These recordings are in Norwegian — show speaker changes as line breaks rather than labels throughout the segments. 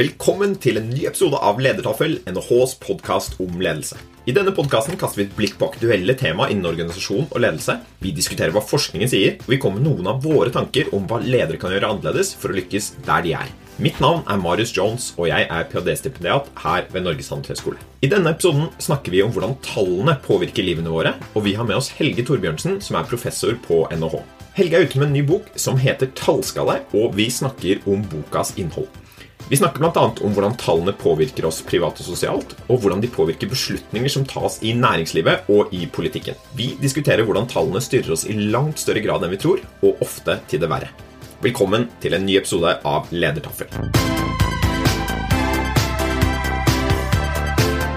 Velkommen til en ny episode av Ledertaffel, NHHs podkast om ledelse. I denne podkasten kaster vi et blikk på aktuelle tema innen organisasjon og ledelse. Vi diskuterer hva forskningen sier, og vi kommer med noen av våre tanker om hva ledere kan gjøre annerledes for å lykkes der de er. Mitt navn er Marius Jones, og jeg er ph.d.-stipendiat her ved Norges handelshøyskole. I denne episoden snakker vi om hvordan tallene påvirker livene våre, og vi har med oss Helge Torbjørnsen, som er professor på NHH. Helge er ute med en ny bok som heter Tallskalle, og vi snakker om bokas innhold. Vi snakker bl.a. om hvordan tallene påvirker oss privat og sosialt, og hvordan de påvirker beslutninger som tas i næringslivet og i politikken. Vi diskuterer hvordan tallene styrer oss i langt større grad enn vi tror, og ofte til det verre. Velkommen til en ny episode av Ledertaffel.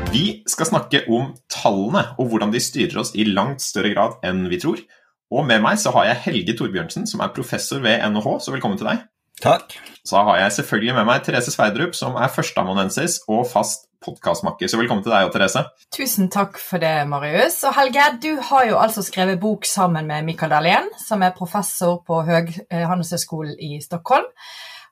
Vi skal snakke om tallene og hvordan de styrer oss i langt større grad enn vi tror. Og med meg så har jeg Helge Torbjørnsen, som er professor ved NHH, så velkommen til deg.
Takk.
Så har jeg selvfølgelig med meg Therese Sverdrup, som er førsteamanuensis og fast podkastmakker. Så velkommen til deg og Therese.
Tusen takk for det, Marius. Og Helge, du har jo altså skrevet bok sammen med Mikael Dahlén, som er professor på Høg eh, handelshøyskolen i Stockholm.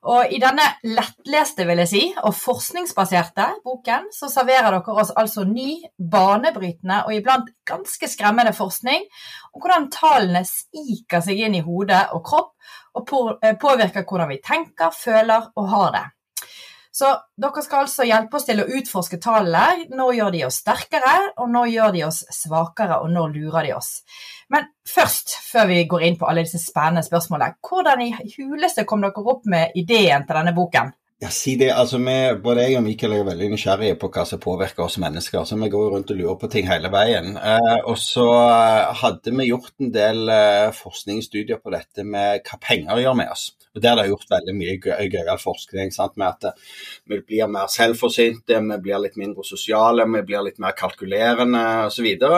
Og i denne lettleste vil jeg si, og forskningsbaserte boken så serverer dere oss altså ny, banebrytende og iblant ganske skremmende forskning om hvordan tallene spiker seg inn i hode og kropp og eh, påvirker hvordan vi tenker, føler og har det. Så dere skal altså hjelpe oss til å utforske tallene. Nå gjør de oss sterkere, og nå gjør de oss svakere, og nå lurer de oss. Men først, før vi går inn på alle disse spennende spørsmålene, hvordan i huleste kom dere opp med ideen til denne boken?
Ja, si det. Altså, vi, både jeg og Mikael er veldig nysgjerrige på hva som påvirker oss mennesker. så Vi går rundt og lurer på ting hele veien. Eh, og så hadde vi gjort en del eh, forskningsstudier på dette med hva penger gjør med oss. Og Der er det gjort veldig mye gøyal forskning sant? med at eh, vi blir mer selvforsynte, vi blir litt mindre sosiale, vi blir litt mer kalkulerende osv. Og så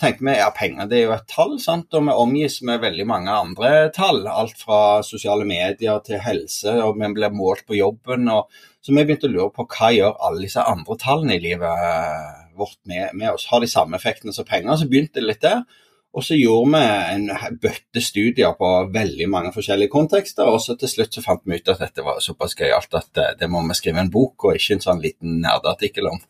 tenker vi ja, penger det er jo et tall, sant? og vi omgis med veldig mange andre tall. Alt fra sosiale medier til helse, og vi blir målt på jobben. Og... så vi begynte å lure på hva gjør alle disse andre tallene i livet eh, vårt med, med oss. Har de samme effektene som penger? Så begynte det litt der. Og så gjorde vi en bøtte studier på veldig mange forskjellige kontekster, og så til slutt så fant vi ut at dette var såpass gøyalt at det, det må vi skrive en bok og ikke en sånn liten nerdeartikkel om.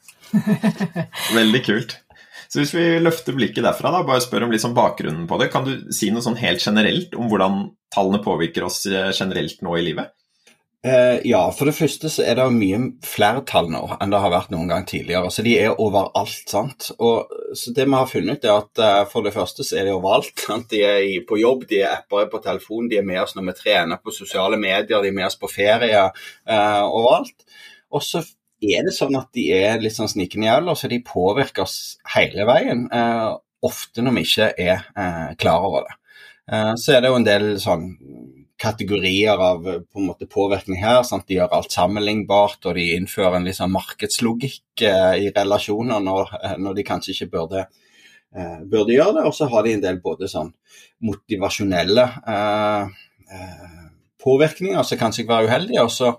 veldig kult. Så hvis vi løfter blikket derfra, da, bare spør om litt sånn bakgrunnen på det. Kan du si noe sånn helt generelt om hvordan tallene påvirker oss eh, generelt nå i livet?
Eh, ja, for det første så er det mye flere tall nå enn det har vært noen gang tidligere. Så de er overalt. sant? Og, så det vi har funnet er at eh, for det første så er de overalt. Sant? De er på jobb, de er apper på telefon, de er med oss når vi trener på sosiale medier, de er med oss på ferie eh, overalt. Og så er det sånn at de er litt sånn snikende jævler, så de påvirker oss hele veien. Eh, ofte når vi ikke er eh, klar over det. Eh, så er det jo en del sånn kategorier av på en måte påvirkning her. Sant? De gjør alt sammenlignbart, og de innfører en sånn markedslogikk eh, i relasjoner når, eh, når, de kanskje ikke burde, eh, burde gjøre det. Og så har de en del både sånn motivasjonelle eh, eh påvirkninger som kanskje kan være uheldige, og så,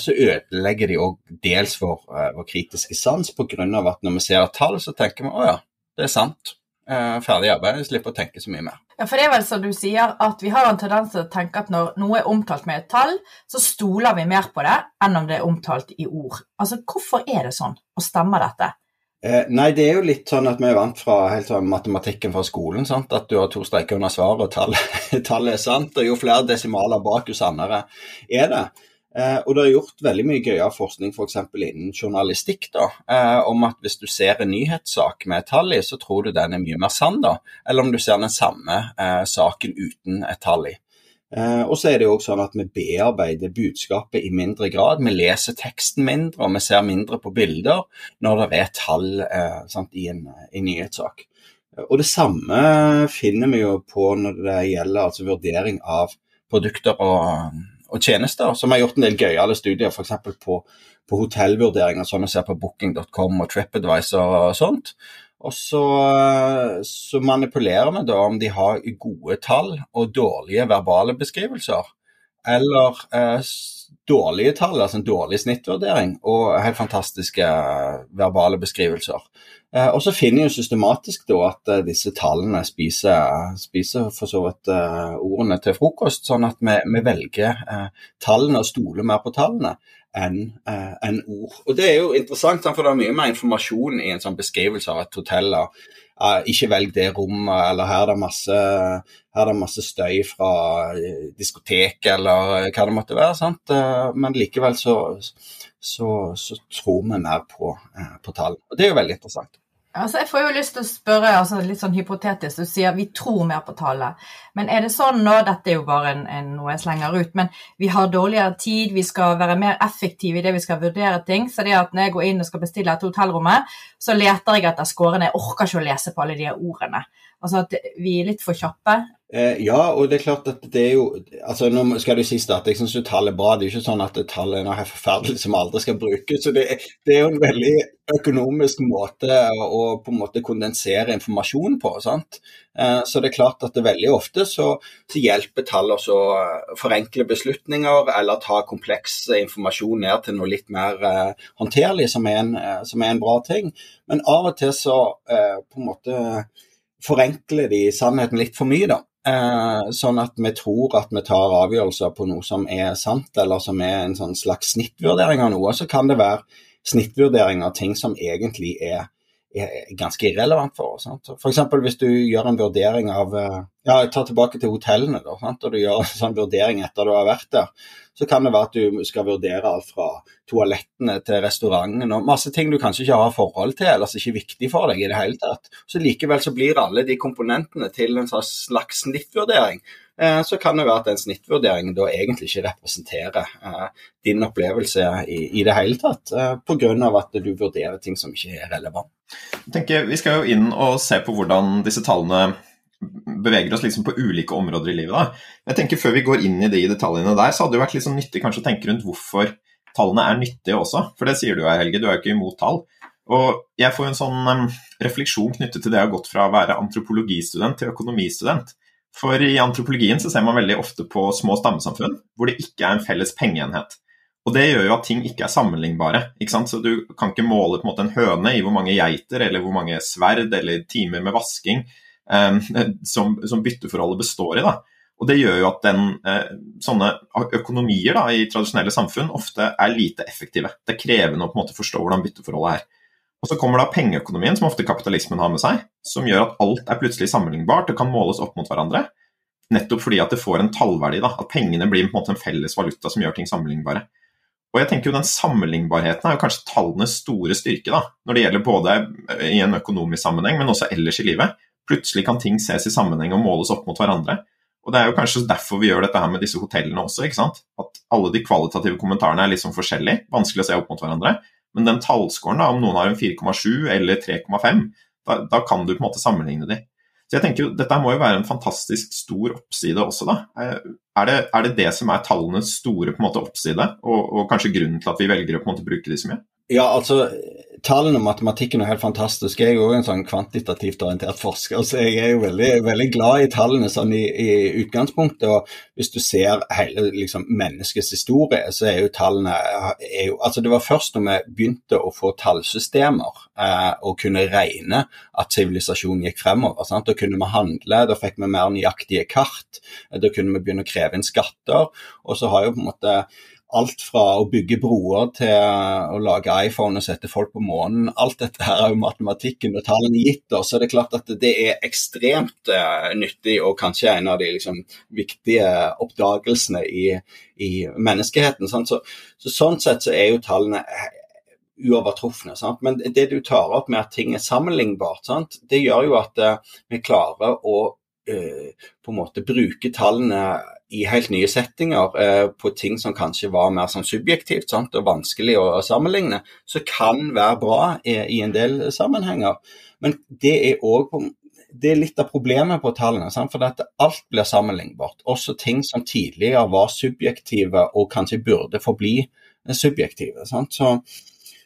så ødelegger de òg dels vår, vår kritiske sans pga. at når vi ser tall, så tenker vi å ja, det er sant. ferdig arbeid, slipper å tenke så mye mer.
Ja, for det er vel som du sier, at vi har en tendens til å tenke at når noe er omtalt med et tall, så stoler vi mer på det enn om det er omtalt i ord. Altså, Hvorfor er det sånn, og stemmer dette?
Eh, nei, det er jo litt sånn at vi er vant fra helt sånn matematikken fra skolen. Sant? At du har to streker under svaret, og tallet, tallet er sant. Og jo flere desimaler bak, jo sannere er det. Eh, og det er gjort veldig mye gøyere forskning f.eks. innen journalistikk da, eh, om at hvis du ser en nyhetssak med et tall i, så tror du den er mye mer sann, da, eller om du ser den samme eh, saken uten et tall i. Eh, og så er det jo også sånn at vi bearbeider budskapet i mindre grad. Vi leser teksten mindre, og vi ser mindre på bilder når det er tall eh, sant, i en, i nyhetssak. Og det samme finner vi jo på når det gjelder altså vurdering av produkter og og tjenester, som har gjort en del gøyale studier f.eks. På, på hotellvurderinger, sånn å se på booking.com og TripAdvisor og sånt. Og så, så, manipulerer vi da om de har gode tall og dårlige verbale beskrivelser. Eller eh, dårlige tall, altså en dårlig snittvurdering, og helt fantastiske verbale beskrivelser. Eh, og så finner jo systematisk da at eh, disse tallene spiser, spiser for så vidt eh, ordene til frokost, sånn at vi, vi velger tallene og stoler mer på tallene enn en ord. Og Det er jo interessant, for det er mye mer informasjon i en sånn beskrivelse av et hotell. ikke velg det rommet, eller her er det masse, er det masse støy fra diskotek, eller hva det måtte være. sant? Men likevel så, så, så tror vi mer på, på tall. Og Det er jo veldig interessant.
Altså, jeg får jo lyst til å spørre altså litt sånn hypotetisk. Du sier vi tror mer på tallet. Men er det sånn nå, dette er jo bare en, en, noe jeg slenger ut, men vi har dårligere tid, vi skal være mer effektive i det vi skal vurdere ting. Så det at når jeg går inn og skal bestille et hotellrommet, så leter jeg etter skårene. Jeg orker ikke å lese på alle de ordene. Altså at vi er litt for kjappe.
Eh, ja, og det er klart at det er jo altså Nå skal du si at jeg syns tall er bra. Det er jo ikke sånn at tallet er noe forferdelig som aldri skal brukes. så det, det, er jo en veldig økonomisk måte å på en måte kondensere informasjon på. sant? Eh, så det er klart at det veldig ofte så, så hjelper tall oss å forenkle beslutninger eller ta kompleks informasjon ned til noe litt mer uh, håndterlig, som er, en, uh, som er en bra ting. Men av og til så uh, på en måte forenkler de sannheten litt for mye, da. Eh, sånn at vi tror at vi tar avgjørelser på noe som er sant, eller som er en sånn slags snittvurdering av noe. Så kan det være snittvurdering av ting som egentlig er er ganske irrelevant for oss. F.eks. hvis du gjør en vurdering av eh, Ja, jeg tar tilbake til hotellene, da, sant? og du gjør en sånn vurdering etter du har vært der. Så kan det være at du skal vurdere alt fra toalettene til restauranten og masse ting du kanskje ikke har forhold til, eller som ikke er viktig for deg i det hele tatt. Så likevel så blir alle de komponentene til en slags snittvurdering. Eh, så kan det være at den snittvurderingen da egentlig ikke representerer eh, din opplevelse i, i det hele tatt, eh, pga. at du vurderer ting som ikke er relevant.
Jeg tenker, Vi skal jo inn og se på hvordan disse tallene beveger oss liksom på ulike områder i livet. Da. Jeg tenker Før vi går inn i de detaljene der, så hadde det vært liksom nyttig kanskje å tenke rundt hvorfor tallene er nyttige også. For det sier du her, Helge, du er jo ikke imot tall. Og jeg får en sånn um, refleksjon knyttet til det jeg har gått fra å være antropologistudent til økonomistudent. For i antropologien så ser man veldig ofte på små stammesamfunn hvor det ikke er en felles pengeenhet. Og Det gjør jo at ting ikke er sammenlignbare. ikke sant? Så Du kan ikke måle på en måte en høne i hvor mange geiter eller hvor mange sverd eller timer med vasking um, som, som, bytteforholdet består i. da. Og Det gjør jo at den, uh, sånne økonomier da, i tradisjonelle samfunn ofte er lite effektive. Det er krevende å på en måte forstå hvordan bytteforholdet er. Og Så kommer da pengeøkonomien, som ofte kapitalismen har med seg, som gjør at alt er plutselig sammenlignbart og kan måles opp mot hverandre. Nettopp fordi at det får en tallverdi, da, at pengene blir på en måte en felles valuta som gjør ting sammenlignbare. Og jeg tenker jo Den sammenlignbarheten er jo kanskje tallenes store styrke, da, når det gjelder både i en økonomisk sammenheng, men også ellers i livet. Plutselig kan ting ses i sammenheng og måles opp mot hverandre. Og Det er jo kanskje derfor vi gjør dette her med disse hotellene også. ikke sant? At alle de kvalitative kommentarene er sånn forskjellige, vanskelig å se opp mot hverandre. Men den tallskåren, om noen har en 4,7 eller 3,5, da, da, kan du på en måte sammenligne de. Så jeg tenker jo, Dette må jo være en fantastisk stor oppside også. da. Eh, er det er det, det, som er tallenes store på en måte oppside, og, og kanskje grunnen til at vi velger å på en måte bruke de så mye?
Ja, altså tallene og matematikken er helt fantastisk. Jeg er jo en sånn kvantitativt orientert forsker, så jeg er jo veldig, veldig glad i tallene sånn i, i, utgangspunktet. Og hvis du ser hele liksom, menneskets historie, så er jo tallene er jo, altså Det var først når vi begynte å få tallsystemer eh, og kunne regne at sivilisasjonen gikk fremover. Sant? Da kunne vi handle, da fikk vi mer nøyaktige kart, da kunne vi begynne å kreve inn skatter. Og så har jo på en måte alt fra å bygge broer til å lage iPhone og sette folk på månen. Alt dette her er jo matematikken og tallene gitt oss. Så det er klart at det er ekstremt uh, nyttig og kanskje en av de liksom, viktige oppdagelsene i, i menneskeheten. Så, så, sånn sett så er jo tallene eh, uovertrufne. Sant? Men det du tar opp med at ting er sammenlignbart, sant? det gjør jo at uh, vi klarer å uh, på en måte bruke tallene i helt nye settinger eh, på ting som kanskje var mer sånn subjektivt sant, og vanskelig å, sammenligne, så kan være bra i, en del sammenhenger. Men det er òg det er litt av problemet på tallene. For at alt blir sammenlignbart. Også ting som tidligere var subjektive og kanskje burde forbli subjektive. Sant? Så,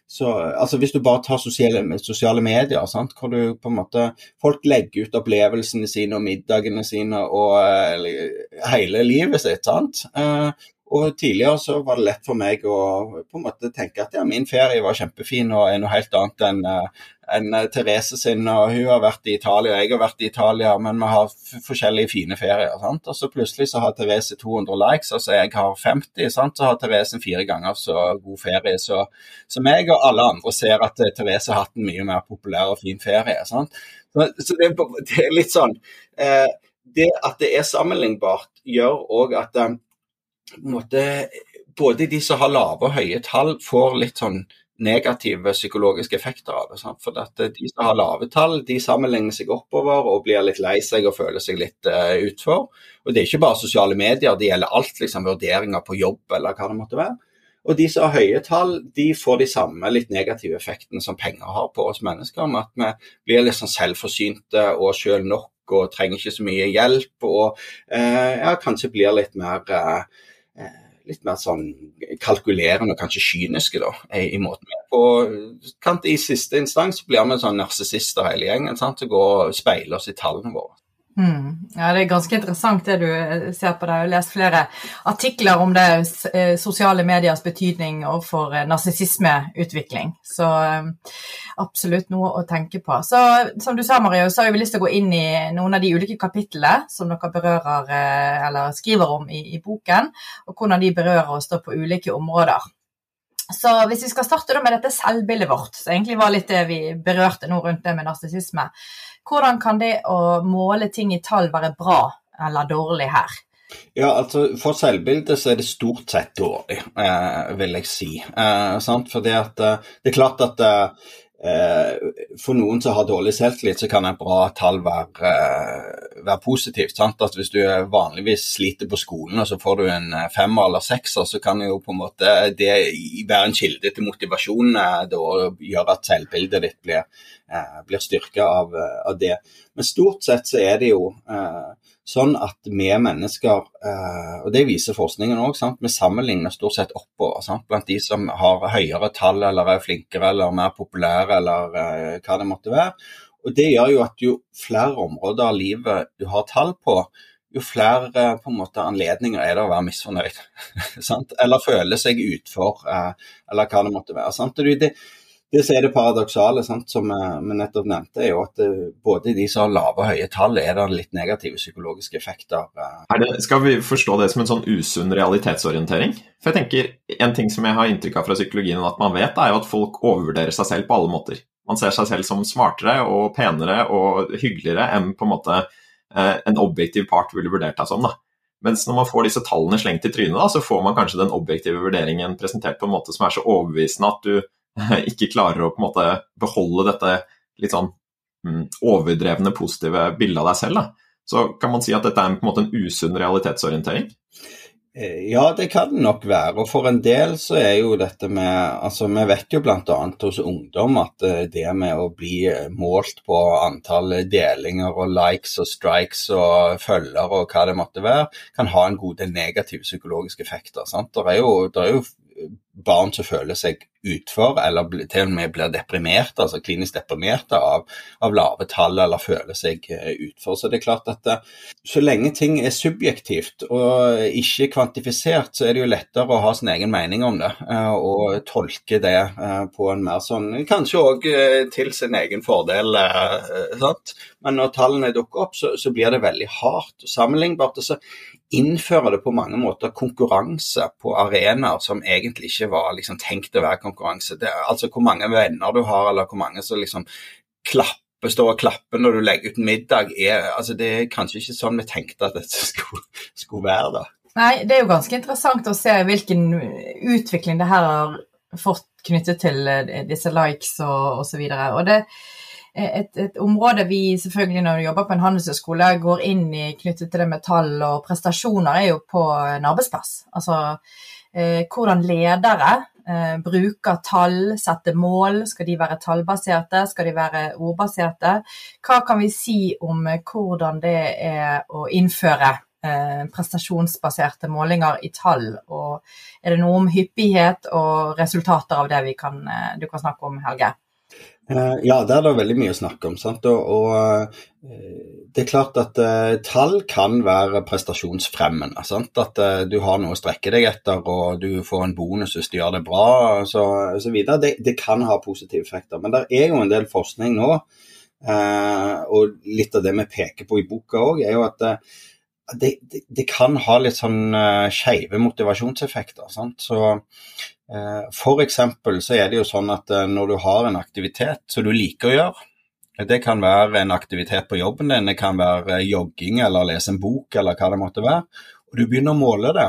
så altså Hvis du bare tar sosiale, sosiale medier, sant? hvor du på en måte Folk legger ut opplevelsene sine og middagene sine og uh, hele livet sitt. sant? Uh, og Tidligere så var det lett for meg å på en måte tenke at ja, min ferie var kjempefin og er noe helt annet enn en Therese sin. og Hun har vært i Italia, og jeg har vært i Italia, men vi har forskjellige fine ferier. sant? Og Så plutselig så har Therese 200 likes, altså jeg har 50. sant? Så har Therese fire ganger så god ferie. Så, så meg og alle andre ser at Therese har hatt en mye mer populær og fin ferie. sant? Så, så det, det, er litt sånn eh, Det at det er sammenlignbart, gjør òg at eh, måte, både de som har lave og høye tall, får litt sånn negative psykologiske effekter av det. Sant? For eh, De som har lave tall, de sammenligner seg oppover og blir litt lei seg og føler seg litt uh, utfor. Og Det er ikke bare sosiale medier, det gjelder alt, liksom vurderinger på jobb eller hva det måtte være. Og de som har høye tall, de får de samme litt negative effektene som penger har på oss mennesker. Med at vi blir litt sånn selvforsynte og sjøl nok og trenger ikke så mye hjelp. Og uh, ja, kanskje blir litt mer uh, litt mer sånn kalkulerende og kanskje kyniske da, i, i måten vi I siste instans blir vi sånn narsissister hele gjengen sant, Så går og speiler oss i tallene våre.
Mm. Ja, Det er ganske interessant det du eh, ser på. der. Jeg har lest flere artikler om det eh, sosiale mediers betydning overfor eh, narsissismeutvikling. Så absolutt noe å tenke på. Så Som du sa, Mario, så har vi lyst til å gå inn i noen av de ulike kapitlene som dere berører eller skriver om i, i boken, og hvordan de berører oss på ulike områder. Så hvis vi skal starte med dette selvbildet vårt, som egentlig var litt det vi berørte nå rundt det med narsissisme, hvordan kan det å måle ting i tall være bra eller dårlig her?
Ja, altså For selvbildet så er det stort sett dårlig, eh, vil jeg si. Eh, sant? det, at, eh, det er klart at eh, for noen som har dårlig selvtillit, så kan et bra tall være, eh, være positivt. At Hvis du vanligvis sliter på skolen og så får du en eh, femmer eller sekser, så kan jo på en måte det være en kilde til motivasjon og gjøre at selvbildet ditt blir, blir styrka av, av, det. Men stort sett så er det jo eh, sånn at vi mennesker, eh, og det viser forskningen òg, vi sammenligner stort sett oppover sant? blant de som har høyere tall eller er flinkere eller mer populære eller eh, hva det måtte være. Og Det gjør jo at jo flere områder av livet du har tall på, jo flere på en måte, anledninger er det å være misfornøyd. eller føle seg utfor, eh, eller hva det måtte være. Sant? Det, det som er det paradoksale, som vi nettopp nevnte, er jo at eh, både de som har lave og høye tall, er det litt negative psykologiske effekter.
Eh. Det, skal vi forstå det som en sånn usunn realitetsorientering? For jeg tenker, En ting som jeg har inntrykk av fra psykologien at man vet, er jo at folk overvurderer seg selv på alle måter. Man ser seg selv som smartere og penere og hyggeligere enn på en måte eh, en objektiv part ville vurdert deg som. da. Mens når man får disse tallene slengt i trynet, da, så får man kanskje den objektive vurderingen presentert på en måte som er så overbevisende at du ikke klarer å på en måte beholde dette litt sånn mm, overdrevne positive bildet av deg selv, da. så kan man si at dette er en, på en måte en usunn realitetsorientering?
Eh, ja, det kan det nok være. Og for en del så er jo dette med Altså, vi vet jo bl.a. hos ungdom at eh, det med å bli eh, målt på antall delinger og likes og strikes og følger og hva det måtte være, kan ha en god del negative psykologiske effekter. sant? Det er jo, det er jo barn som føler seg utfor, eller til og med blir deprimerte, altså klinisk deprimerte av, av lave tall eller føler seg uh, utfor. Så det er klart at uh, så lenge ting er subjektivt og ikke kvantifisert, så er det jo lettere å ha sin egen mening om det uh, og tolke det på en mer sånn Kanskje òg til sin egen fordel. sant? Men når tallene dukker opp, så, så blir det veldig hardt og sammenlignbart. Og så innfører det på mange måter konkurranse på arenaer som egentlig ikke var liksom, tenkt å være konkurranse. Det, altså hvor mange venner du har, eller hvor mange som liksom klapper, står og klapper når du legger ut middag, er, altså, det er kanskje ikke sånn vi tenkte at dette skulle, skulle være. da.
Nei, det er jo ganske interessant å se hvilken utvikling det her har fått knyttet til eh, disse likes og osv. Og, og det et, et, område vi selvfølgelig når vi jobber på en handelshøyskole går inn i knyttet til det med tall og prestasjoner, er jo på en arbeidsplass. Altså eh, hvordan ledere eh, bruker tall, setter mål. Skal de være tallbaserte, skal de være ordbaserte? Hva kan vi si om hvordan det er å innføre eh, prestasjonsbaserte målinger i tall? Og er det noe om hyppighet og resultater av det kan, eh, du kan snakke om, Helge?
Eh, ja, det er det veldig mye å snakke om. Sant? Og, og, eh, det er klart at uh, tall kan være prestasjonsfremmende. Sant? At uh, du har noe å strekke deg etter, og du får en bonus hvis du gjør det bra og. Det, det, kan ha positive effekter. Men det er jo en del forskning nå, uh, og litt av det vi peker på i boka òg, er jo at det, det, kan ha litt sånn uh, skeive motivasjonseffekter. Sant? Så For eksempel så er det jo sånn at uh, når du har en aktivitet som du liker å gjøre, det kan være en aktivitet på jobben din, det kan være jogging eller lese en bok eller hva det måtte være, og du begynner å måle det.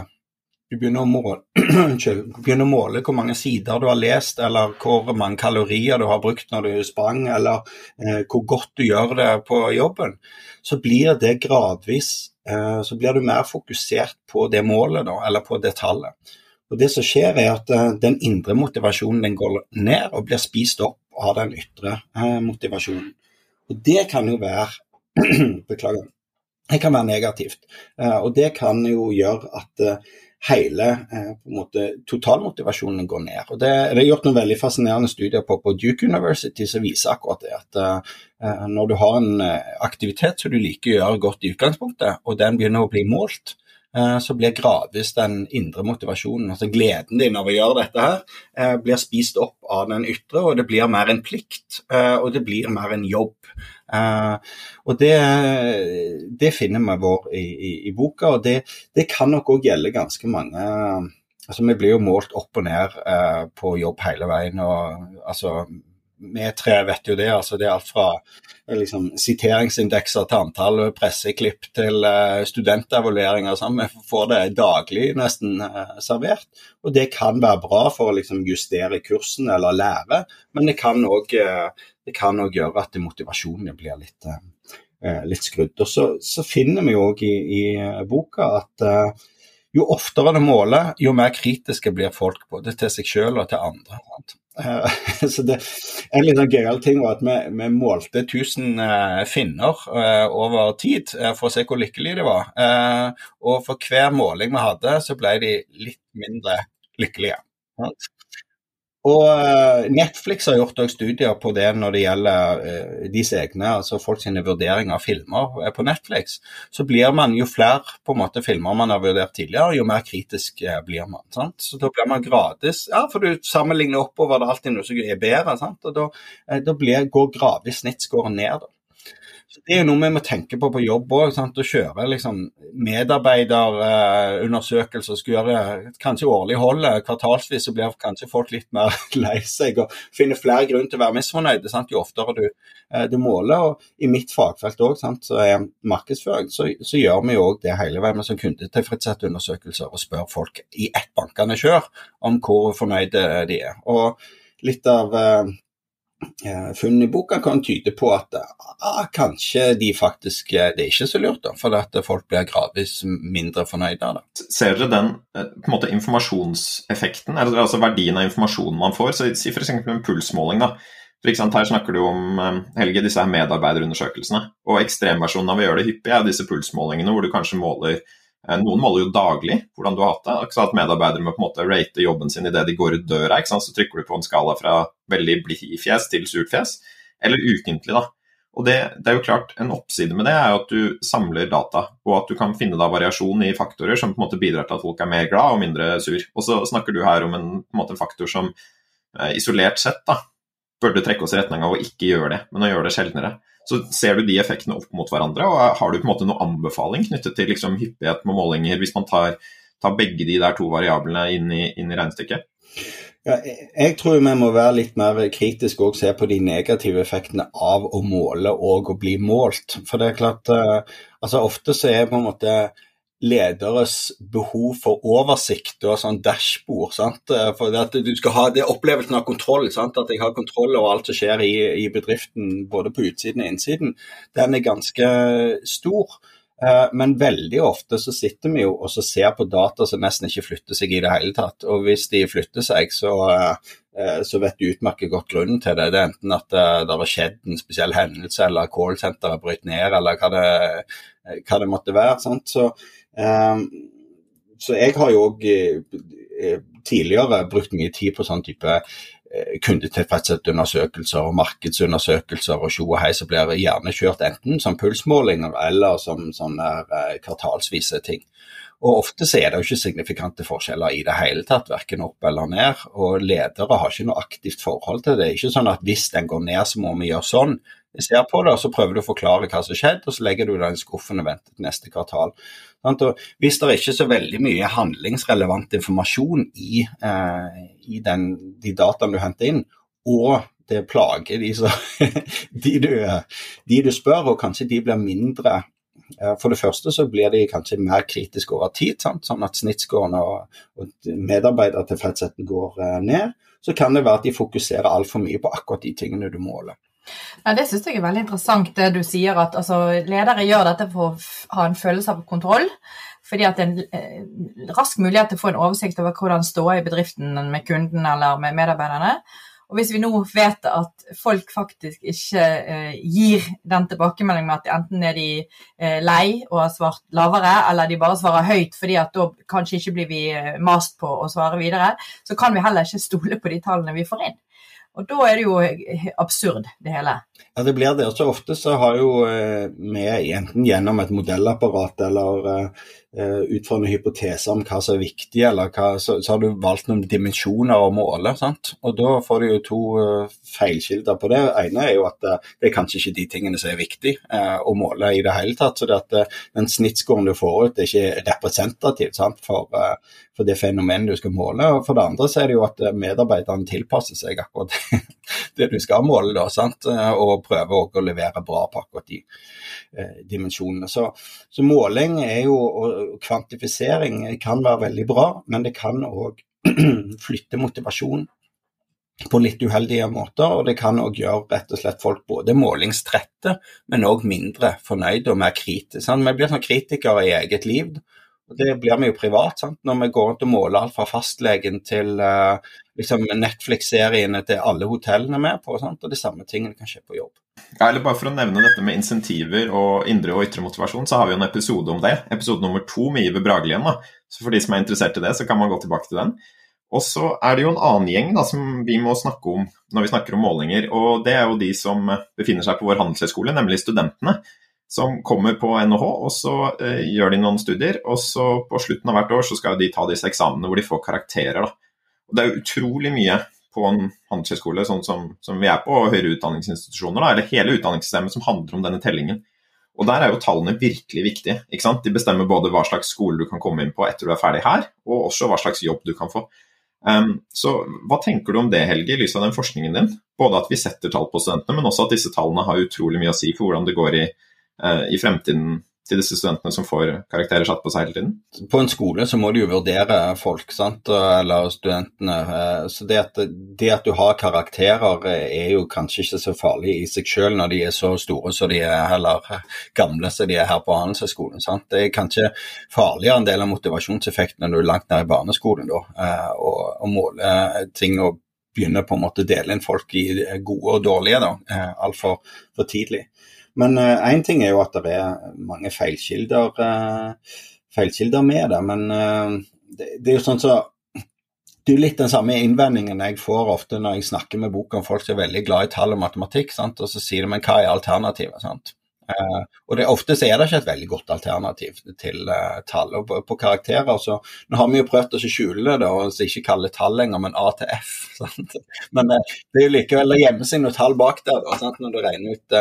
Du begynner å, måle, begynner å måle hvor mange sider du har lest, eller hvor mange kalorier du har brukt når du sprang, eller hvor godt du gjør det på jobben. Så blir det gradvis Eh, så blir du mer fokusert på det målet, da, eller på det tallet. Og Det som skjer, er at eh, den indre motivasjonen den går ned og blir spist opp av den ytre eh, motivasjonen. Og Det kan jo være Beklager. Det kan være negativt. Og det kan jo gjøre at hele eh, på en måte, totalmotivasjonen går ned. Og det, det, er gjort noen veldig fascinerende studier på, på Duke University som viser akkurat det. At uh, når du har en aktivitet som du liker å gjøre godt i utgangspunktet, og den begynner å bli målt, så blir gradvis den indre motivasjonen, altså gleden din av å gjøre dette her, uh, blir spist opp av den ytre, og det blir mer en plikt, og det blir mer en jobb. Og det, det, finner vi vår i, i, i, boka, og det, det kan nok òg gjelde ganske mange altså Vi blir jo målt opp og ned på jobb hele veien. og altså vi tre vet jo det. altså Det er alt fra liksom, siteringsindekser til antall presseklipp til uh, studentevalueringer. Sånn. Vi får det daglig nesten uh, servert. Og det kan være bra for å liksom, justere kursen eller lære, men det kan òg uh, gjøre at motivasjonen blir litt, litt skrudd. Og så, så, finner vi òg i, i, boka at jo oftere du måler, jo mer kritiske blir folk både til seg selv og til andre. Uh, så det, En litt sånn gøyal ting var at vi, vi målte 1000 finner over tid for å se hvor lykkelige de var. og for hver måling vi hadde, så ble de litt mindre lykkelige. Og eh, Netflix har gjort studier på det når det gjelder disse deres egne, altså folk sine vurderinger av filmer eh, på Netflix. Så blir man, jo flere på en måte filmer man har vurdert tidligere, jo mer kritisk blir man. Sant? Så da blir man gradvis Ja, for du sammenligner oppover, det er alltid noe som er bedre. Sant? Og da, da blir, går gradvis snittskåren ned. da. Det er noe vi må tenke på på jobb òg. Å kjøre liksom, medarbeiderundersøkelser. Uh, gjøre kanskje årlig holdet. Kvartalsvis så blir kanskje folk litt mer lei seg og finner flere grunner til å være misfornøyde sant? jo oftere du, uh, du, måler. og I mitt fagfelt òg, så er markedsføring, så, så gjør vi òg det hele veien med sånn kundetilfredshetsundersøkelser og spør folk i ett bankende kjør om hvor fornøyde de er. Og litt av Eh, funn i boka kan tyde på at ah, kanskje de faktisk eh, Det er ikke så lurt, da, for at folk blir gradvis mindre fornøyde av det.
Ser dere den eh, på en måte informasjonseffekten, altså verdien av informasjonen man får? Så Si f.eks. en pulsmåling. da. For eksempel, Her snakker du om Helge, disse her medarbeiderundersøkelsene. Og ekstremversjonen av å gjøre det hyppig er disse pulsmålingene hvor du kanskje måler Eh, noen måler jo daglig hvordan du har hatt det. Ikke at Medarbeidere må på en måte rate jobben sin idet de går ut døra. Så trykker du på en skala fra veldig blid-fjes til surt fjes, eller ukentlig. da. Og det, det, er jo klart, En oppside med det er jo at du samler data, og at du kan finne da variasjon i faktorer som på en måte bidrar til at folk er mer glad og mindre sur. Og så snakker du her om en, en måte, faktor som eh, isolert sett da, burde trekke oss i retning av å ikke gjøre det, men å gjøre det sjeldnere. Så ser du de effektene opp mot hverandre, og har du på en måte noen anbefaling knyttet til liksom, hyppighet med målinger, hvis man tar, tar, begge de der to variablene inn i, inn i regnestykket?
Ja, jeg tror vi må være litt mer kritiske og se på de negative effektene av å måle og å bli målt. For det er klart, uh, altså Ofte så er på en måte lederes behov for oversikt og sånn dashbord. Sant? For at du skal ha det opplevelsen av kontroll, sant? at jeg har kontroll over alt som skjer i, i, bedriften både på utsiden og innsiden, den er ganske stor. Uh, men veldig ofte så sitter vi jo og så ser på data som nesten ikke flytter seg i det hele tatt. Og hvis de flytter seg, så, uh, så vet du utmerket godt grunnen til det. Det er enten at det har skjedd en spesiell hendelse, eller callsenteret bryter ned, eller hva det, hva det måtte være. Sant? Så, så jeg har jo òg tidligere brukt mye tid på sånn type Eh, kundetilfredshetsundersøkelser og markedsundersøkelser og tjo og hei som blir gjerne kjørt enten som pulsmålinger eller som sånne eh, kvartalsvise ting. Og Ofte så er det jo ikke signifikante forskjeller i det hele tatt, verken opp eller ned. Og ledere har ikke noe aktivt forhold til det. Det er ikke sånn at hvis den går ned, så må vi gjøre sånn. Ser på det, og så prøver du å forklare hva som skjedde, og så legger du det i skuffen og venter til neste kvartal. Og hvis det er ikke så veldig mye handlingsrelevant informasjon i, eh, i den, de dataene du henter inn, og det plager de, så, de, du, de, du, spør, og kanskje de blir mindre eh, For det første så blir de kanskje mer kritiske over tid, sant? sånn at snittskårene og, og medarbeidertilfredsheten går eh, ned. Så kan det være at de fokuserer altfor mye på akkurat de tingene du måler.
Ja, det syns jeg er veldig interessant det du sier, at altså, ledere gjør dette for å ha en følelse av kontroll. Fordi at en eh, rask mulighet til å få en oversikt over hvordan står i bedriften med kunden eller med medarbeiderne. Og hvis vi nå vet at folk faktisk ikke eh, gir den tilbakemeldingen med at enten er de eh, lei og har svart lavere, eller de bare svarer høyt fordi at da kanskje ikke blir vi eh, mast på å svare videre, så kan vi heller ikke stole på de tallene vi får inn. Og da er det jo absurd, det hele.
Ja, det blir det. Og Så ofte så har jo vi eh, enten gjennom et modellapparat eller uh, ut fra noen hypoteser om hva som er viktig, eller hva, så, så, har du valgt noen dimensjoner å måle. sant? Og da får du jo to uh, feilkilder på det. Det ene er jo at uh, det er kanskje ikke de tingene som er viktig å måle i det hele tatt. Så det at den snittskåren du får ut, er ikke representativ sant? For, for det fenomenet du skal måle. Og for det andre så er det jo at medarbeiderne tilpasser seg akkurat det du skal måle, da, sant? og prøver å levere bra på akkurat de eh, dimensjonene. Så, så, måling er jo, og kvantifisering kan være veldig bra, men det kan òg flytte motivasjon på litt uheldige måter, og det kan òg gjøre rett og slett folk både målingstrette, men òg mindre fornøyde og mer kritiske. Vi blir sånn kritikere i eget liv. Og Det blir vi jo privat. sant? Når vi går rundt og måler alt fra fastlegen til uh, liksom Netflix-seriene til alle hotellene med på. Sant? Og de samme tingene kan skje på jobb.
Ja, eller bare For å nevne dette med insentiver og indre og ytre motivasjon, så har vi jo en episode om det. Episode nummer to med Iver Bragelien. da. Så For de som er interessert i det, så kan man gå tilbake til den. Og så er det jo en annen gjeng da, som vi må snakke om når vi snakker om målinger. og Det er jo de som befinner seg på vår handelshøyskole, nemlig studentene som kommer på NHH, og så eh, gjør de noen studier. Og så på slutten av hvert år så skal de ta disse eksamene hvor de får karakterer. Da. Det er utrolig mye på en handelshøyskole sånn som, som, vi er på, og høyere utdanningsinstitusjoner, da, eller hele utdanningssystemet som handler om denne tellingen. Og Der er jo tallene virkelig viktige. ikke sant? De bestemmer både hva slags skole du kan komme inn på etter du er ferdig her, og også hva slags jobb du kan få. Um, så Hva tenker du om det, Helge, i lys av den forskningen din? Både at vi setter tall på studentene, men også at disse tallene har utrolig mye å si for hvordan det går i uh, i fremtiden til disse studentene som får karakterer satt på seg hele tiden?
På en skole så må du jo vurdere folk, sant? eller studentene. Eh, så det at, det at, du har karakterer er jo kanskje ikke så farlig i seg selv når de er så store som de er, eller gamle som de er her på Handelshøyskolen. Det er kanskje farligere en del av motivasjonseffekten når du er langt ned i barneskolen da, eh, og, og måler ting og begynne på en måte å dele inn folk i gode og dårlige da, altfor for tidlig. Men én uh, ting er jo at det er mange feilkilder, uh, feilkilder med det. Men uh, det, det, er jo sånn så Det er litt den samme innvendingen jeg får ofte når jeg snakker med boka om folk som er veldig glad i tall og matematikk, sant? og så sier de men hva er alternativet? sant? Uh, og det, Ofte så er det ikke et veldig godt alternativ til uh, tall. og på, på, karakterer så, Nå har vi jo prøvd å skjule det og ikke kalle tall lenger, men A til F. Sant? Men uh, det er jo likevel å gjemme seg noen tall bak der da, når du regner ut,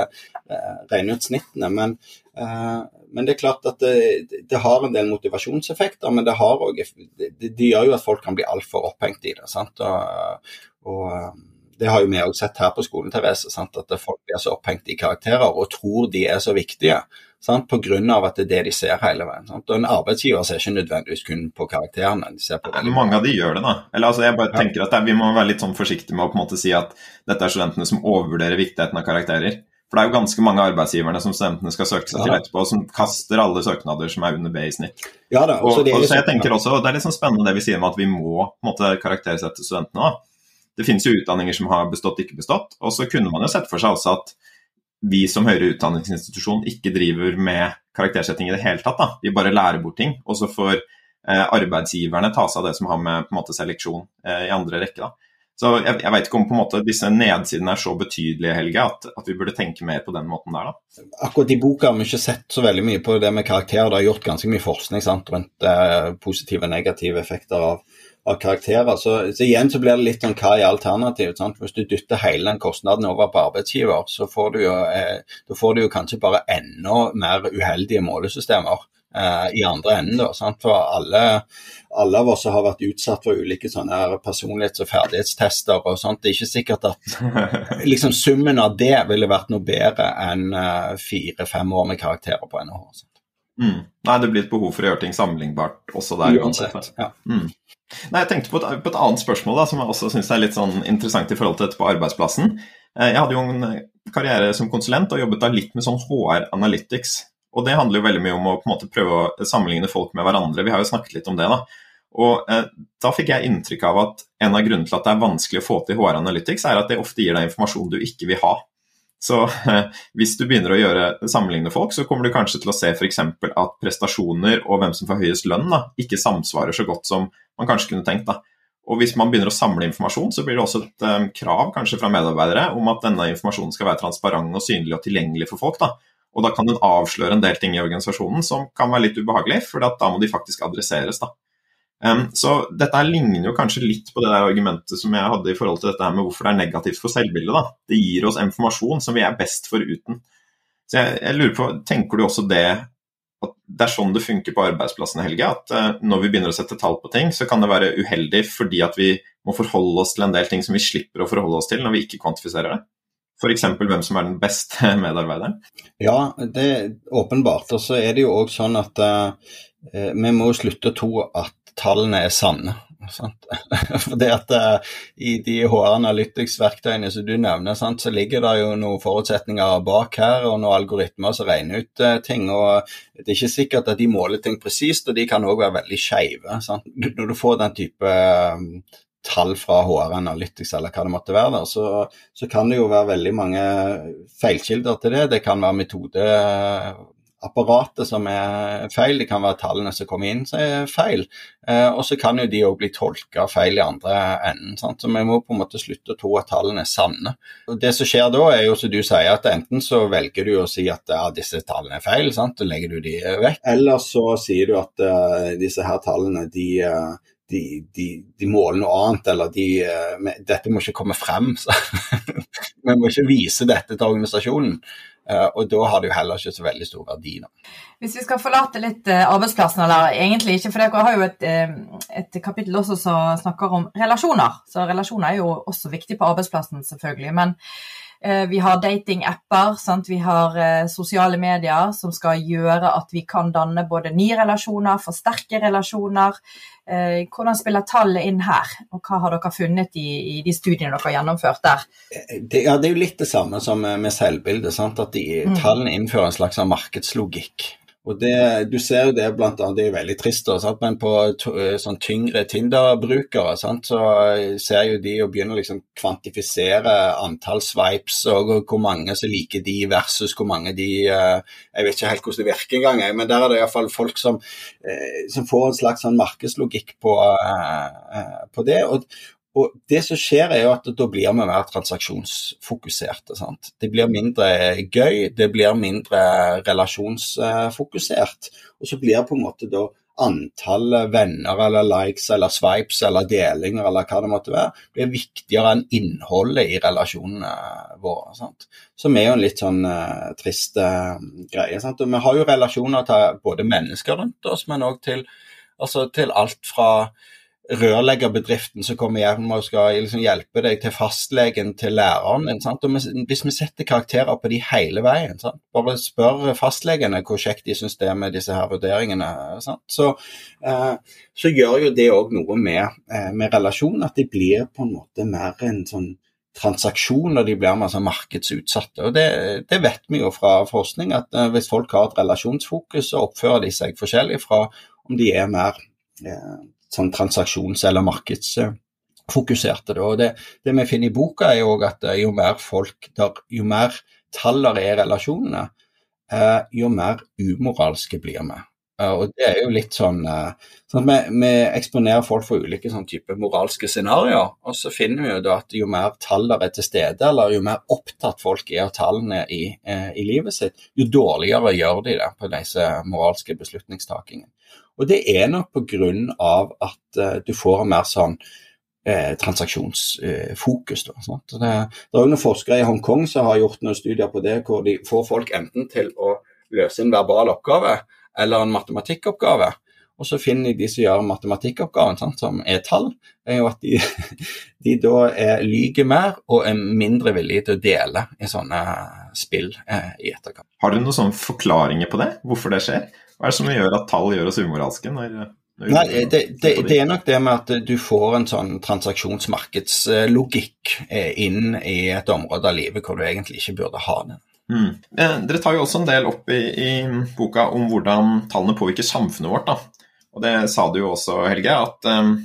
regner ut snittene. Men, men, det er klart at det, det, har en del motivasjonseffekter, men det, også, det gjør jo at folk kan bli altfor opphengt i det. sant? og, og det har jo vi òg sett her på skolen, Therese, sant? at folk blir så opphengt i karakterer og tror de er så viktige. Sant? På grunn av at det er det de ser hele veien. Sant? Og En arbeidsgiver ser ikke nødvendigvis kun på karakterene. de ser på
det. Mange av de gjør det, da. Eller altså, jeg bare tenker at Vi må være litt sånn forsiktige med å på en måte si at dette er studentene som overvurderer viktigheten av karakterer. For det er jo ganske mange arbeidsgiverne som studentene skal søke seg til etterpå, som kaster alle søknader som er under B i snitt.
Ja da,
og,
det
og så
liksom-
jeg tenker også, Det er litt sånn spennende det vi sier med at vi må på en måte, karaktersette studentene. da. Det finnes jo utdanninger som har bestått, ikke bestått. Og så kunne man jo sett for seg også at vi som høyere utdanningsinstitusjon ikke driver med karaktersetting i det hele tatt. da. Vi bare lærer bort ting. Og så får eh, arbeidsgiverne ta seg av det som har med måte, seleksjon eh, i andre rekke. da. Så jeg, jeg vet ikke om måte disse nedsidene er så betydelige, Helge, at, at vi burde tenke mer på den måten der. da.
Akkurat i boka har vi ikke sett så veldig mye på det med karakterer. Det er gjort ganske mye forskning sant, rundt eh, positive og negative effekter av, av karakterer. Så, så, igjen så blir det litt sånn hva er alternativet? sant? Hvis du dytter hele den kostnaden over på arbeidsgiver, så får du jo, eh, da får du jo kanskje bare enda mer uheldige målesystemer eh, i andre enden. da, sant? For alle, alle av oss har vært utsatt for ulike sånne personlighets- og ferdighetstester og sånt. Det er ikke sikkert at liksom summen av det ville vært noe bedre enn eh, fire-fem år med karakterer på NHH. sant?
Mm. Nei, det blir et behov for å gjøre ting sammenlignbart også der.
Uansett. Ja.
Mm. Nei, Jeg tenkte på et, på et annet spørsmål da, som jeg også syns er litt sånn interessant i forhold til dette på arbeidsplassen. Eh, Jeg hadde jo en eh, karriere som konsulent og jobbet da litt med sånn HR Analytics. Og det handler jo veldig mye om å på en måte prøve å sammenligne folk med hverandre. Vi har jo snakket litt om det. da. Og eh, Da fikk jeg inntrykk av at en av grunnene til at det er vanskelig å få til HR Analytics, er at det ofte gir deg informasjon du ikke vil ha. Så hvis du begynner å gjøre, sammenligne folk, så kommer du kanskje til å se f.eks. at prestasjoner og hvem som får høyest lønn, da, ikke samsvarer så godt som man kanskje kunne tenkt. da. Og Hvis man begynner å samle informasjon, så blir det også et um, krav kanskje fra medarbeidere om at denne informasjonen skal være transparent og synlig og tilgjengelig for folk. da. Og Da kan den avsløre en del ting i organisasjonen som kan være litt ubehagelig, for da må de faktisk adresseres. da. Um, så dette ligner jo kanskje litt på det der argumentet som jeg hadde i forhold til dette her med hvorfor det er negativt for selvbildet. da. Det gir oss informasjon som vi er best foruten. Så jeg, jeg lurer på, Tenker du også det at det er sånn det funker på arbeidsplassen, Helge? At uh, når vi begynner å sette tall på ting, så kan det være uheldig fordi at vi må forholde oss til en del ting som vi slipper å forholde oss til når vi ikke kvantifiserer det? F.eks. hvem som er den beste medarbeideren?
Ja, det er åpenbart. Og så er det jo òg sånn at uh, vi må slutte å tro at tallene er sanne. For det at uh, I de HR Analytics-verktøyene som du nevner, sant, så ligger det jo noen forutsetninger bak her, og noen algoritmer som regner ut uh, ting. og Det er ikke sikkert at de måler ting presist, og de kan òg være veldig skeive. Når du får den type uh, tall fra HR Analytics eller hva det måtte være, der, så, så kan det jo være veldig mange feilkilder til det. Det kan være metodeapparatet som er feil, det kan være tallene som kommer inn som er feil. Eh, og så kan jo de òg bli tolka feil i andre enden. Sant? Så vi må på en måte slutte å tro at tallene er sanne. Og Det som skjer da, er jo som du sier, at enten så velger du å si at ja, disse tallene er feil, sant? og legger du de vekk. Eller så sier du at uh, disse her tallene de uh, de, de, de, måler noe annet, eller de uh, Dette må ikke komme frem. Så. Vi må ikke vise dette til organisasjonen. Uh, og da har det jo heller ikke så veldig stor verdi. nå.
Hvis vi skal forlate litt uh, arbeidsplassen, eller egentlig ikke, for dere har jo et, et kapittel også som snakker om relasjoner. Så relasjoner er jo også viktig på arbeidsplassen, selvfølgelig. men vi har datingapper, vi har sosiale medier som skal gjøre at vi kan danne både nye relasjoner, forsterke relasjoner. Hvordan spiller tallet inn her, og hva har dere funnet i, i de studiene dere har gjennomført der?
Det, ja, det er jo litt det samme som med selvbildet. Sant? At de, mm. tallene innfører en slags markedslogikk. Og det, Du ser jo det blant annet, det er veldig trist, sant? men på sånn tyngre Tinder-brukere så ser jo de å begynne å liksom kvantifisere antall swipes og hvor mange som liker de versus hvor mange de Jeg vet ikke helt hvordan det virker engang, men der er det iallfall folk som, som får en slags sånn markedslogikk på, på det. Og, og det som skjer er jo at Da blir vi mer transaksjonsfokuserte. Sant? Det blir mindre gøy, det blir mindre relasjonsfokusert. Og så blir på en måte da antallet venner eller likes eller swipes eller delinger eller hva det måtte være, blir viktigere enn innholdet i relasjonene våre. Sant? Som er jo en litt sånn uh, trist uh, greie. Sant? Og vi har jo relasjoner til både mennesker rundt oss, men òg til, altså, til alt fra rørleggerbedriften som kommer hjem og skal liksom hjelpe deg til fastlegen, til læreren hvis vi setter karakterer på de hele veien, sant? bare spør fastlegene hvor kjekt de syns det er med disse her vurderingene, så, eh, så, gjør jo det òg noe med, eh, med relasjonen, at de blir på en måte mer en sånn transaksjoner de blir mer sånn markedsutsatte. Og det, det, vet vi jo fra forskning, at uh, hvis folk har et relasjonsfokus, så oppfører de seg forskjellig fra om de er mer uh, sånn transaksjons- eller markedsfokuserte. Det. og det, det, vi finner i boka, er jo at jo mer folk der, jo mer taller er i relasjonene, jo mer umoralske blir vi. Og det er jo litt sånn, eh, sånn vi, vi, eksponerer folk for ulike sånn type moralske scenarioer. Og så finner vi jo da at jo mer tall er til stede, eller jo mer opptatt folk er av tallene i, eh, i livet sitt, jo dårligere gjør de det på disse moralske beslutningstakingene. Og det er nok pga. at uh, du får mer sånn eh, transaksjonsfokus. Eh, det, det, er jo noen forskere i Hongkong som har gjort noen studier på det, hvor de får folk enten til å løse en verbal oppgave eller en matematikkoppgave. Og så finner de som gjør matematikkoppgaven, sant, som er tall, er jo at de, de da er, lyger mer og er mindre villige til å dele i sånne spill eh, i etterkant.
Har du noen sånne forklaringer på det, hvorfor det skjer? Hva er det som gjør at tall gjør oss umoralske? når...
Nei, det, det, det, er nok det med at du får en sånn transaksjonsmarkedslogikk eh, inn i et område av livet hvor du egentlig ikke burde ha den.
Mm. Eh, dere tar jo også en del opp i, i, boka om hvordan tallene påvirker samfunnet vårt. Da. Og Det sa du jo også, Helge, at um,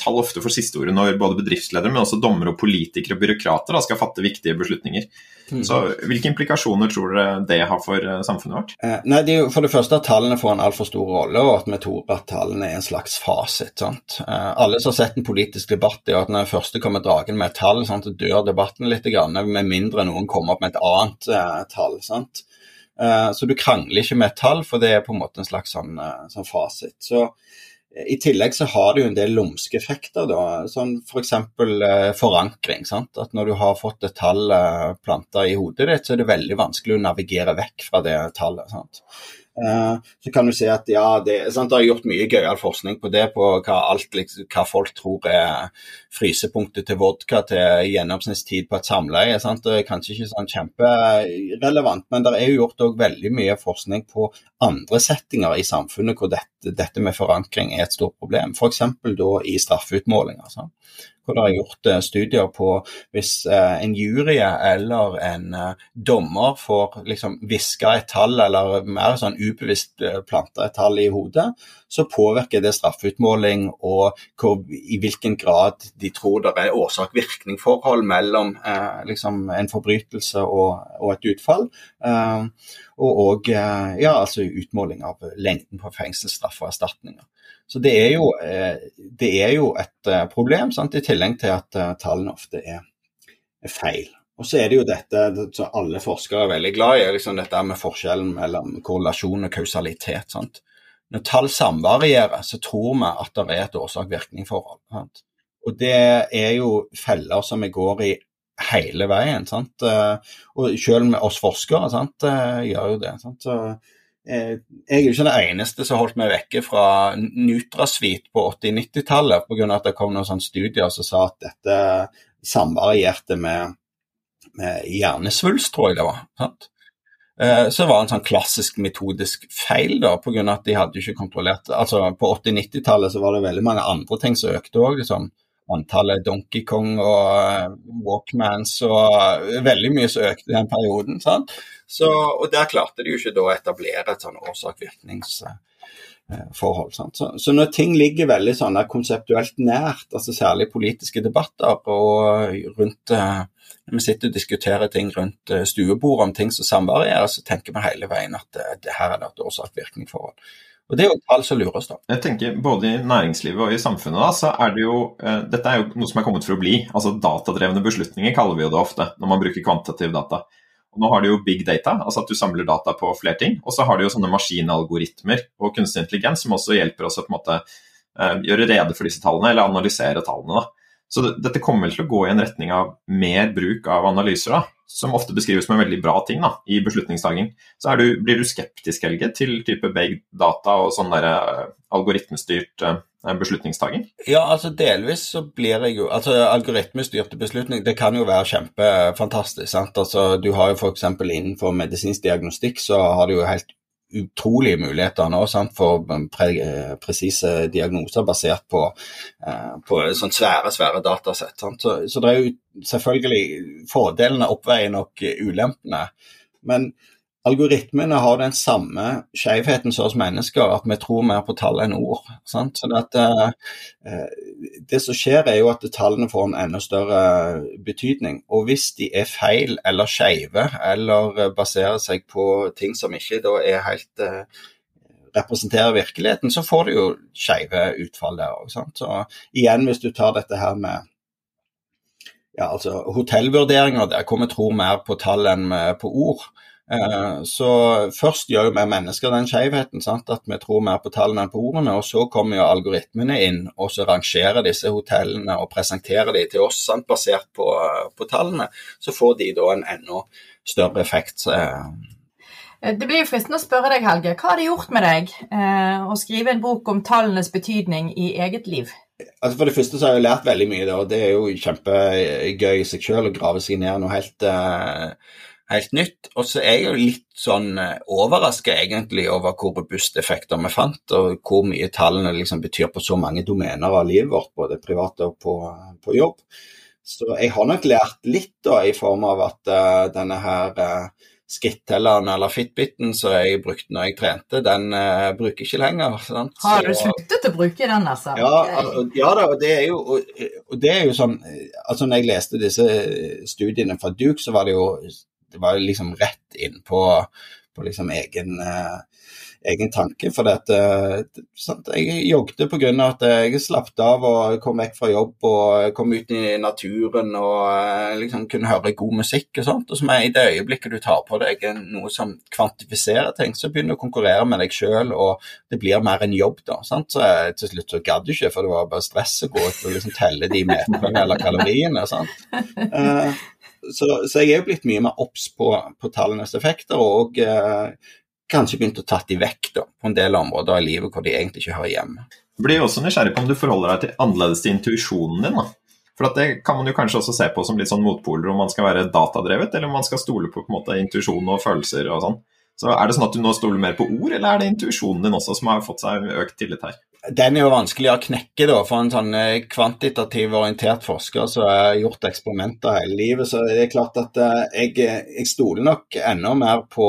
tall ofte får siste ordet når både bedriftsledere, men også dommere og politikere og byråkrater da, skal fatte viktige beslutninger. Mm. Så Hvilke implikasjoner tror dere det har for eh, samfunnet vårt?
Eh, nei, det er jo For det første at tallene får en altfor stor rolle, og at vi tror at tallene er en slags fasit. sant? Eh, alle som har sett en politisk debatt, er at når den første kommer dragen med et tall, sant, dør debatten litt, med mindre noen kommer opp med et annet eh, tall. sant? Eh, så du krangler ikke med et tall, for det er på en måte en slags sånn, eh, sånn fasit. Så i tillegg så har det jo en del lumske effekter, da. Sånn f.eks. For eh, forankring. sant? At når du har fått et tall eh, planta i hodet ditt, så er det veldig vanskelig å navigere vekk fra det tallet. sant? Eh, så kan du si at ja, det, sant, det gjort mye gøyal forskning på det, på hva, alt, liksom, hva, folk tror er frysepunktet til vodka til gjennomsnittstid på et samleie. Sant? Det er kanskje ikke sånn kjemperelevant, men det er jo gjort veldig mye forskning på andre settinger i samfunnet hvor dette, dette med forankring er et stort problem. F.eks. da i straffeutmålinger. Sant? Hvor det er gjort eh, studier på hvis eh, en jury eller en eh, dommer får liksom hviska et tall, eller mer sånn ubevisst planta et tall i hodet, så påvirker det straffeutmåling og hvor, i hvilken grad de tror det er årsak-virkning-forhold mellom eh, liksom en forbrytelse og, og et utfall. Eh, og òg ja, altså utmåling av lengden på fengselsstraff og erstatninger. Så det er jo, eh, det er jo et eh, problem, sant? i tillegg til at eh, tallene ofte er, feil. Og så er det jo dette som alle forskere er veldig glad i, liksom dette med forskjellen mellom korrelasjon og kausalitet. Sant? Når tall samvarierer, så tror vi at det er et årsak-virkning-forhold. Og det er jo feller som vi går i hele veien. Sant? Og selv med oss forskere sant? gjør jo det. Sant? Eh, jeg er jo ikke den eneste som holdt meg vekke fra Nutrasvit på 80-90-tallet pga. at det kom noen studier som sa at dette samvarierte med, med hjernesvulst, tror jeg det var. Sant? Eh, så det en sånn klassisk metodisk feil, da, pga. at de hadde ikke kontrollert altså På 80-90-tallet så var det veldig mange andre ting som økte òg. Liksom antallet Donkey Kong og uh, Walkmans og veldig mye som økte i den perioden. Så, og der klarte de jo ikke da å etablere et sånn årsak-virkningsforhold. Så, så, når ting ligger veldig sånn konseptuelt nært, altså særlig politiske debatter og rundt når vi sitter og diskuterer ting rundt stuebordet om ting som samvarierer, så tenker vi hele veien at det, det her er det et årsak-virkning-forhold. Og Det er jo tall som lurer oss, da.
Jeg tenker Både i næringslivet og i samfunnet da, så er det jo eh, Dette er jo noe som er kommet for å bli. altså Datadrevne beslutninger kaller vi jo det ofte når man bruker kvantitativ data. Og Nå har du jo big data, altså at du samler data på flere ting. Og så har du jo sånne maskinalgoritmer og kunstig intelligens som også hjelper oss å på en måte eh, gjøre rede for disse tallene, eller analysere tallene. da. Så dette kommer vel til å gå i en retning av mer bruk av analyser, da, som ofte beskrives som en veldig bra ting da, i beslutningstaking. Så du, blir du skeptisk, Helge, til type baked data og sånn der uh, algoritmestyrt uh, beslutningstaking?
Ja, altså delvis så blir jeg jo Altså algoritmestyrte beslutninger, det kan jo være kjempefantastisk. sant? Altså Du har jo f.eks. innenfor medisinsk diagnostikk så har du jo helt utrolige muligheter nå sant, for pre presise diagnoser basert på, eh, på sånn svære svære datasett. Så, så det er jo selvfølgelig Fordelene oppveier nok ulempene. Men algoritmene har den samme skjevheten som oss mennesker, at vi tror mer på tall enn ord. Sant? Så det, uh, det som skjer, er jo at tallene får en enda større betydning. Og hvis de er feil eller skeive, eller baserer seg på ting som ikke da er helt uh, representerer virkeligheten, så får du jo skeive utfall der òg. Så igjen, hvis du tar dette her med ja, altså hotellvurderinger der hvor vi tror mer på tall enn på ord, så først gjør jo vi mennesker den skjevheten, at vi tror mer på tallene enn på ordene. Og så kommer jo algoritmene inn og så rangerer disse hotellene og presenterer de til oss sant, basert på, på, tallene. Så får de da en enda større effekt.
Eh, det blir jo fristende å spørre deg, Helge. Hva har det gjort med deg eh, å skrive en bok om tallenes betydning i eget liv?
Altså For det første så har jeg lært veldig mye, og det er jo kjempegøy i seg selv å grave seg ned noe helt eh, helt nytt. Og så er jeg jo litt sånn eh, overraska egentlig over hvor robuste effekter vi fant, og hvor mye tallene liksom betyr på så mange domener av livet vårt, både privat og på, på jobb. Så jeg har nok lært litt da, i form av at uh, denne her uh, skrittelleren eller fitbiten som jeg brukte når jeg trente, den uh, bruker ikke lenger. Sant?
Har du sluttet å bruke den, altså?
Ja, okay. ja da, og det er jo, og det er jo sånn Altså når jeg leste disse studiene fra Duke, så var det jo det var liksom rett inn på, på liksom egen, eh, egen tanke. For dette, uh, sant? jeg jogget pga. at jeg slappet av og kom vekk fra jobb og kom ut i naturen og uh, liksom kunne høre god musikk og sånt. Og som i det øyeblikket du tar på deg noe som kvantifiserer ting, så begynner du å konkurrere med deg sjøl, og det blir mer en jobb, da. Sant? Så til slutt så gadd du ikke, for det var bare stress å gå ut og liksom telle de meterne eller kaloriene. sant? Uh, så, så, jeg er jo blitt mye mer obs på, på, tallenes effekter, og eh, kanskje begynt å tatt de vekk da, på en del områder i livet hvor de egentlig ikke hører hjemme.
Du blir også nysgjerrig på om du forholder deg til annerledes til intuisjonen din. da. For Det kan man jo kanskje også se på som litt sånn motpoler, om man skal være datadrevet, eller om man skal stole på, på en måte, intuisjon og følelser og sånn. Så Er det sånn at du nå stoler mer på ord, eller er det intuisjonen din også som har fått seg økt tillit her?
Den er jo vanskelig å knekke da, for en sånn eh, kvantitativ orientert forsker som har gjort eksperimenter hele livet. Så det er klart at eh, jeg, jeg stoler nok enda mer på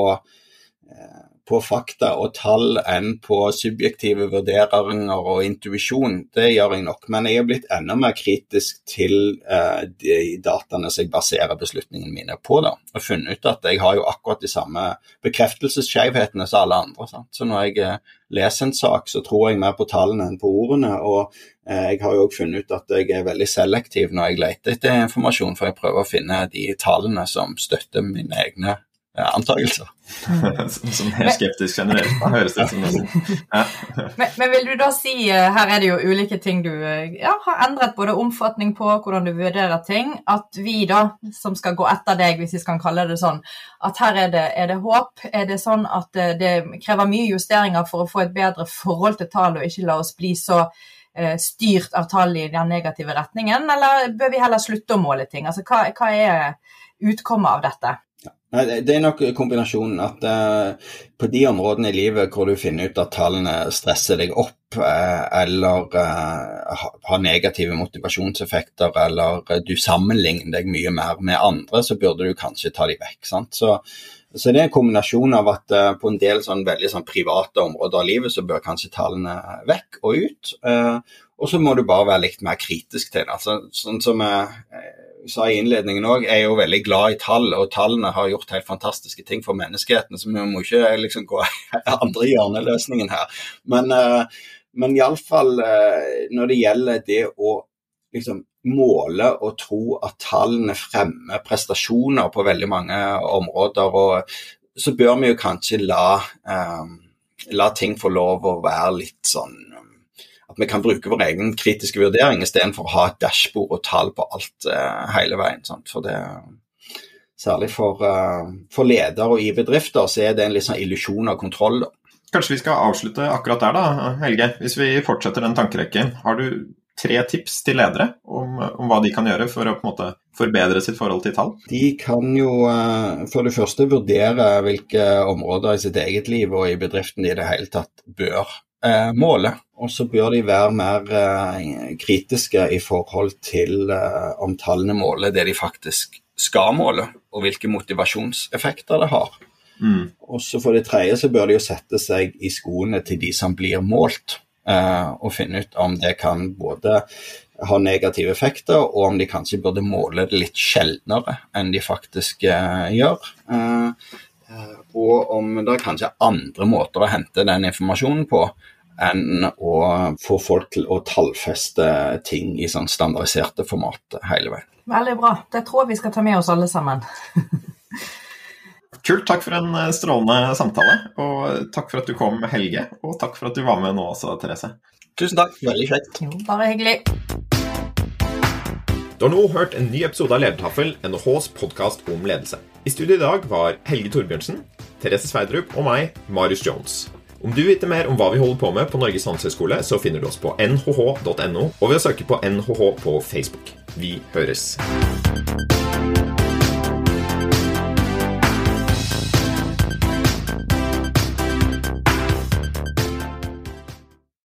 på fakta og tall enn på subjektive vurderinger og intuisjon. Det gjør jeg nok, men jeg er blitt enda mer kritisk til eh, de dataene som jeg baserer beslutningene mine på. da, Og funnet ut at jeg har jo akkurat de samme bekreftelsesskjevhetene som alle andre. Sant? Så når jeg uh, leser en sak, så tror jeg mer på tallene enn på ordene. og eh, jeg har jo også funnet ut at jeg er veldig selektiv når jeg leter etter informasjon, for jeg prøver å finne de tallene som støtter mine egne antakelser.
som er skeptisk generelt, da høres det ut som
det. Ja. men, men, vil du da si, eh, her er det jo ulike ting du eh, ja, har endret både omfatning på, hvordan du vurderer ting, at vi da, som skal gå etter deg, hvis vi skal kalle det sånn, at her er det, er det håp? Er det sånn at eh, det krever mye justeringer for å få et bedre forhold til tall, og ikke la oss bli så styrt av tall i den negative retningen, eller bør vi heller slutte å måle ting? Altså, hva, hva er utkommet av dette?
Det er nok kombinasjonen at uh, på de områdene i livet hvor du finner ut at tallene stresser deg opp, uh, eller uh, har negative motivasjonseffekter, eller du sammenligner deg mye mer med andre, så burde du kanskje ta de vekk. Så, så, det er en kombinasjon av at på en del sånn veldig sånn private områder av livet så bør kanskje tallene vekk og ut. og så må du bare være litt mer kritisk til det. Altså, sånn som jeg sa i innledningen òg, er jo veldig glad i tall, og tallene har gjort helt fantastiske ting for menneskeheten. Så vi må ikke liksom gå andre hjørneløsningen her. Men, uh, men iallfall uh, når det gjelder det å liksom måle og tro at tallene fremmer prestasjoner på veldig mange områder, og så bør vi jo kanskje la, um, la ting få lov å være litt sånn at vi kan bruke vår egen kritiske vurdering istedenfor å ha et dashbord og tall på alt uh, hele veien. Sant? For det, Særlig for, uh, for ledere og i bedrifter så er det en litt sånn illusjon av kontroll. Da.
Kanskje vi skal avslutte akkurat der, da, Helge. Hvis vi fortsetter den tankerekken. Har du tre tips til ledere om, om, hva de kan gjøre for å på en måte forbedre sitt forhold til tall?
De kan jo eh, for det første vurdere hvilke områder i sitt eget liv og i bedriften i det hele tatt bør eh, målet. Og så bør de være mer eh, kritiske i forhold til eh, om tallene måler det de faktisk skal måle, og hvilke motivasjonseffekter det har. Mm. Og så For det tredje så bør de jo sette seg i skoene til de som blir målt, eh, og finne ut om det kan både ha negative effekter, og om de kanskje burde måle det litt sjeldnere enn de faktisk eh, gjør. Eh, og om det er kanskje andre måter å hente den informasjonen på enn å få folk til å tallfeste ting i sånn standardiserte format hele veien.
Veldig bra. Det tror jeg vi skal ta med oss alle sammen.
Kult. Takk for en eh, strålende samtale. Og takk for at du kom, Helge. Og takk for at du var med nå også, Therese.
Tusen takk. Veldig kjekt.
Bare hyggelig.
Du har nå hørt en ny episode av Ledertaffel, NHHs podkast om ledelse. I studio i dag var Helge Torbjørnsen, Therese Sveidrup og meg, Marius Jones. Om du vil vite mer om hva vi holder på med på Norges handelshøyskole, så finner du oss på nhh.no og ved å søke på NHH på Facebook. Vi høres.